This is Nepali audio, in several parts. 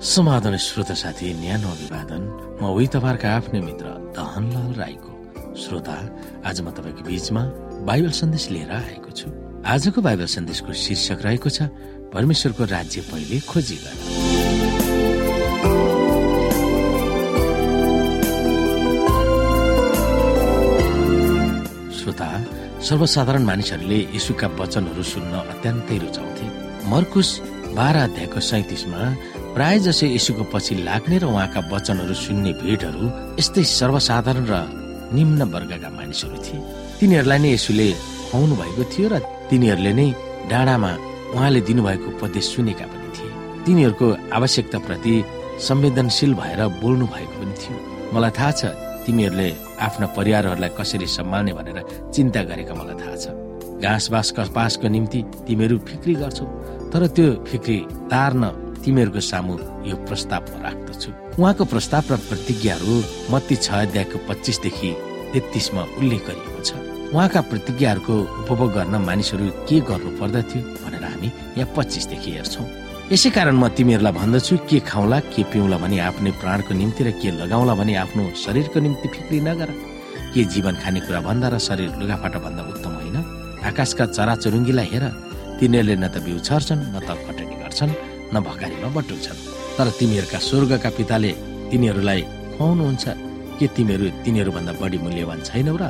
समाधान श्रोता साथी न्यानो अभिवादन। म उही तपाईँहरूका आफ्नै मित्र दहनलाल राईको श्रोता। आज म तपाईँको बीचमा बाइबल सन्देश लिएर आएको छु। आजको बाइबल सन्देशको शीर्षक रहेको छ परमेश्वरको राज्य पहिले खोजी गर। श्रोता सर्वसाधारण मानिसहरूले यीशुका वचनहरू सुन्न अत्यन्तै रुचाउँथे। मर्कुस बाह्र अध्यायको सैतिसमा प्राय जसै यीशुको पछि लाग्ने र उहाँका वचनहरू सुन्ने भिडहरू यस्तै सर्वसाधारण र निम्न वर्गका मानिसहरू थिए। तिनीहरूलाई नै यसुले खुवाउनु भएको थियो र तिनीहरूले नै डाँडामा उहाँले दिनुभएको उपदेश सुनेका पनि थिए। तिनीहरूको आवश्यकताप्रति संवेदनशील भएर बोल्नु भएको पनि थियो। मलाई थाहा छ तिमीहरूले आफ्ना परिवारहरूलाई कसरी सम्हाल्ने भनेर चिन्ता गरेका मलाई थाहा छ। घाँस बाँस कपासको निम्ति तिमीहरू फिक्री गर्छौ तर त्यो फिक्री तार्न तिमीहरूको सामु यो प्रस्ताव म राख्दछु। उहाँको प्रस्ताव र प्रतिज्ञाहरू मत्ती छ अध्यायको पच्चिसदेखि तेत्तिसमा उल्लेख गरिएको छ। उहाँका प्रतिज्ञाहरूको उपभोग गर्न मानिसहरू के गर्नु पर्दथ्यो भनेर हामी यहाँ पच्चिसदेखि हेर्छौँ। यसै कारण म तिमीहरूलाई भन्दछु के खाउँला के पिउँला भने आफ्नै प्राणको निम्ति र के लगाउँला भने आफ्नो शरीरको निम्ति फिक्री नगर। के जीवन खाने कुरा भन्दा र शरीर लुगाफाटा भन्दा उत्तम होइन? आकाशका चराचुरुङ्गीलाई हेर तिनीहरूले न त बिउ छर्छन् न त कटनी गर्छन्। न भकारीमा बटुल्छन्। तर तिमीहरूका स्वर्गका पिताले तिनीहरूलाई खुवाउनुहुन्छ के तिमीहरू तिनीहरूभन्दा बढी मूल्यवान छैनौ र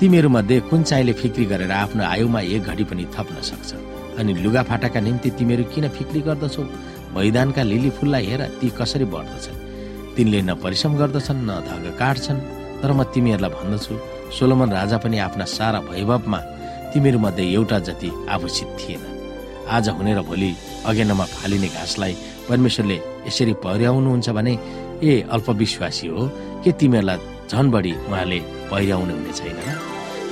तिमीहरू मध्ये कुन चाहिँले फिक्री गरेर आफ्नो आयुमा एक घडी पनि थप्न सक्छ? अनि लुगाफाटाका निम्ति तिमीहरू किन फिक्री गर्दछौ? मैदानका लिली फुललाई हेर ती कसरी बढ्दछन्? तिनले न परिश्रम गर्दछन् न धग काट्छन्। तर म तिमीहरूलाई भन्दछु सोलोमन राजा पनि आफ्ना सारा वैभवमा तिमीहरू मध्ये एउटा जति आभूषित थिएन। आज हुने र भोलि अगेनामा फालिने घाँसलाई परमेश्वरले यसरी पहिर्याउनुहुन्छ भने ए अल्पविश्वासी हो के तिमीहरूलाई झन बढी उहाँले पहिर्याउनु हुने छैन?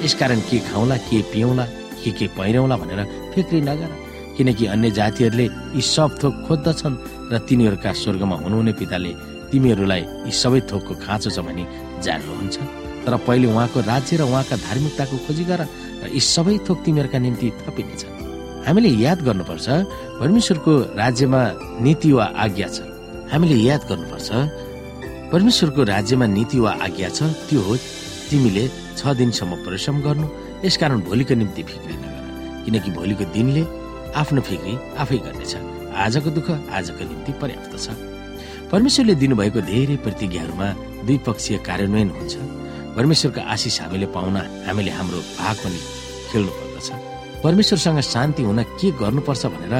यसकारण के खाउँला के पिउँला के के पहिर्याउला भनेर फिक्री नगर। किनकि अन्य जातिहरूले यी सब थोक खोज्दछन् र तिनीहरूका स्वर्गमा हुनुहुने पिताले तिमीहरूलाई यी सबै थोकको खाँचो छ भनी जान्नुहुन्छ। तर पहिले उहाँको राज्य र उहाँका धार्मिकताको खोजी गर र यी सबै थोक तिमीहरूका निम्ति थपिनेछ हामीले याद गर्नुपर्छ परमेश्वरको राज्यमा नीति वा आज्ञा छ। हामीले याद गर्नुपर्छ परमेश्वरको राज्यमा नीति वा आज्ञा छ त्यो हो तिमीले छ दिनसम्म परिश्रम गर्नु यसकारण भोलिको निम्ति फिक्री नगर किनकि भोलिको दिनले आफ्नो फिक्री आफै गर्नेछ। आजको दुःख आजको निम्ति पर्याप्त छ। परमेश्वरले दिनुभएको धेरै प्रतिज्ञाहरूमा द्विपक्षीय कार्यान्वयन हुन्छ। परमेश्वरको आशिष हामीले पाउन हामीले हाम्रो भाग पनि खेल्नु पर्दछ परमेश्वरसँग शान्ति हुन के गर्नुपर्छ भनेर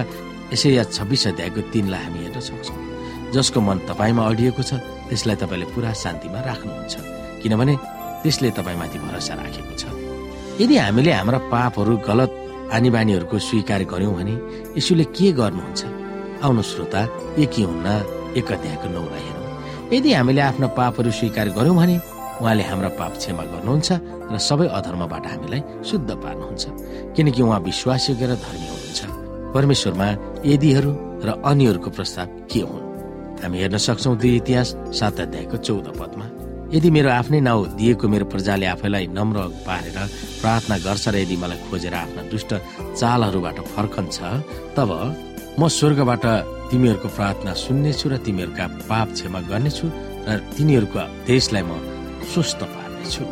यसै या छब्बिस अध्यायको तिनलाई हामी हेर्न सक्छौँ। जसको मन तपाईँमा अडिएको छ त्यसलाई तपाईँले पुरा शान्तिमा राख्नुहुन्छ। किनभने त्यसले तपाईँमाथि भरोसा राखेको छ। यदि हामीले हाम्रा पापहरू गलत आनी बानीहरूको स्वीकार गर्यौँ भने यसुले के गर्नुहुन्छ? आउनु श्रोता एक हुन्न एक अध्यायको नौलाई हेरौँ। यदि हामीले आफ्ना पापहरू स्वीकार गर्यौँ भने उहाँले हाम्रा पाप क्षमा गर्नुहुन्छ र सबै अधर्मबाट हामीलाई शुद्ध पार्नुहुन्छ। किनकि उहाँ विश्वासयोग्य र धर्मी हुनुहुन्छ। परमेश्वरमा यदिहरू र अन्यहरूको प्रस्ताव के हुन्? हामी हेर्न सक्छौँ दुई इतिहास सात अध्यायको चौध पदमा यदि मेरो आफ्नै नाउँ दिएको मेरो प्रजाले आफैलाई नम्र पारेर प्रार्थना गर्छ र यदि मलाई खोजेर आफ्ना दुष्ट चालहरूबाट फर्कन्छ तब म स्वर्गबाट तिमीहरूको प्रार्थना सुन्नेछु र तिमीहरूका पाप क्षमा गर्नेछु र तिनीहरूको देशलाई म स्वस्थ पार्नेछु।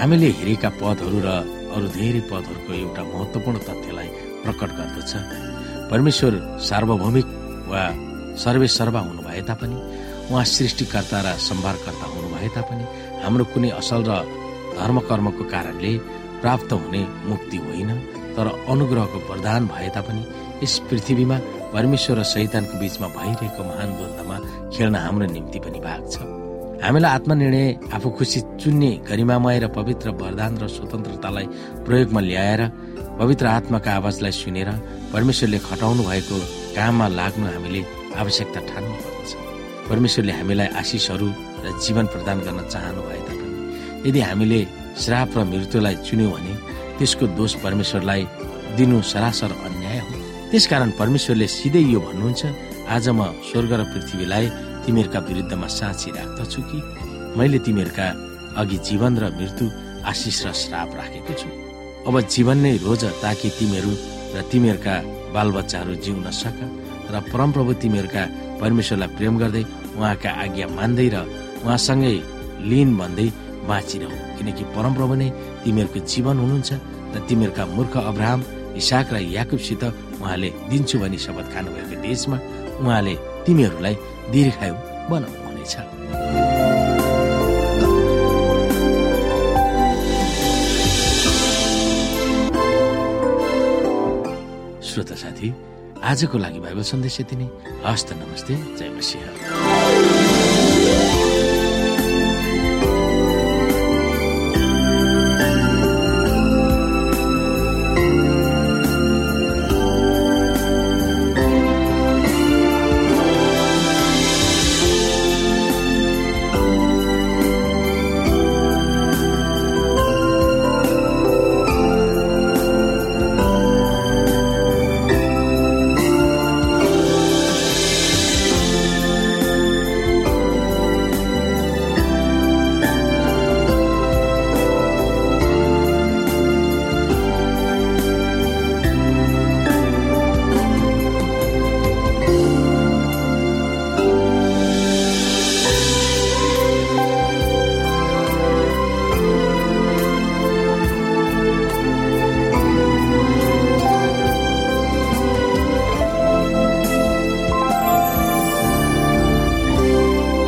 हामीले हेरेका पदहरू र अरू धेरै पदहरूको एउटा महत्वपूर्ण तथ्यलाई प्रकट गर्दछ। परमेश्वर सार्वभौमिक वा सर्वे सर्वा हुनु भए तापनि उहाँ सृष्टिकर्ता र सम्भारकर्ता हुनु भए तापनि हाम्रो कुनै असल र धर्म कर्मको कारणले प्राप्त हुने मुक्ति होइन तर अनुग्रहको वरदान भए तापनि यस पृथ्वीमा परमेश्वर र शैतानको बीचमा भइरहेको महान द्वन्द्वमा खेल्न हाम्रो निम्ति पनि भाग छ। हामीलाई आत्मनिर्णय आफू खुसी चुन्ने गरिमामय र पवित्र वरदान र स्वतन्त्रतालाई प्रयोगमा ल्याएर पवित्र आत्माका आवाजलाई सुनेर परमेश्वरले खटाउनु भएको काममा लाग्नु हामीले आवश्यकता ठान्नु पर्दछ परमेश्वरले हामीलाई आशिषहरू र जीवन प्रदान गर्न चाहनु भए तापनि यदि हामीले श्राप र मृत्युलाई चुन्यौँ भने त्यसको दोष परमेश्वरलाई दिनु सरासर अन्याय हो। त्यसकारण परमेश्वरले सिधै यो भन्नुहुन्छ आज म स्वर्ग र पृथ्वीलाई तिमीहरूका विरुद्धमा साँची राख्दछु कि? मैले तिमीहरूका अघि जीवन र मृत्यु आशिष र श्राप राखेको छु। अब जीवन नै रोज ताकि तिमीहरू र तिमीहरूका बालबच्चाहरू जिउन सक र परमप्रभु तिमीहरूका परमेश्वरलाई प्रेम गर्दै उहाँका आज्ञा मान्दै र उहाँसँगै लिन भन्दै बाँचिरहँ। किनकि परमप्रभु नै तिमीहरूको जीवन हुनुहुन्छ र तिमीहरूका मूर्ख अब्राहम इसाक र याकुबसित उहाँले दिन्छु भनी शपथ खानुभएको देशमा उहाँले तिमीहरूलाई दीर्घायु बनाउनुहुनेछ श्रोता साथी आजको लागि बाइबल सन्देश यति नै। हस्त नमस्ते जय मसिंह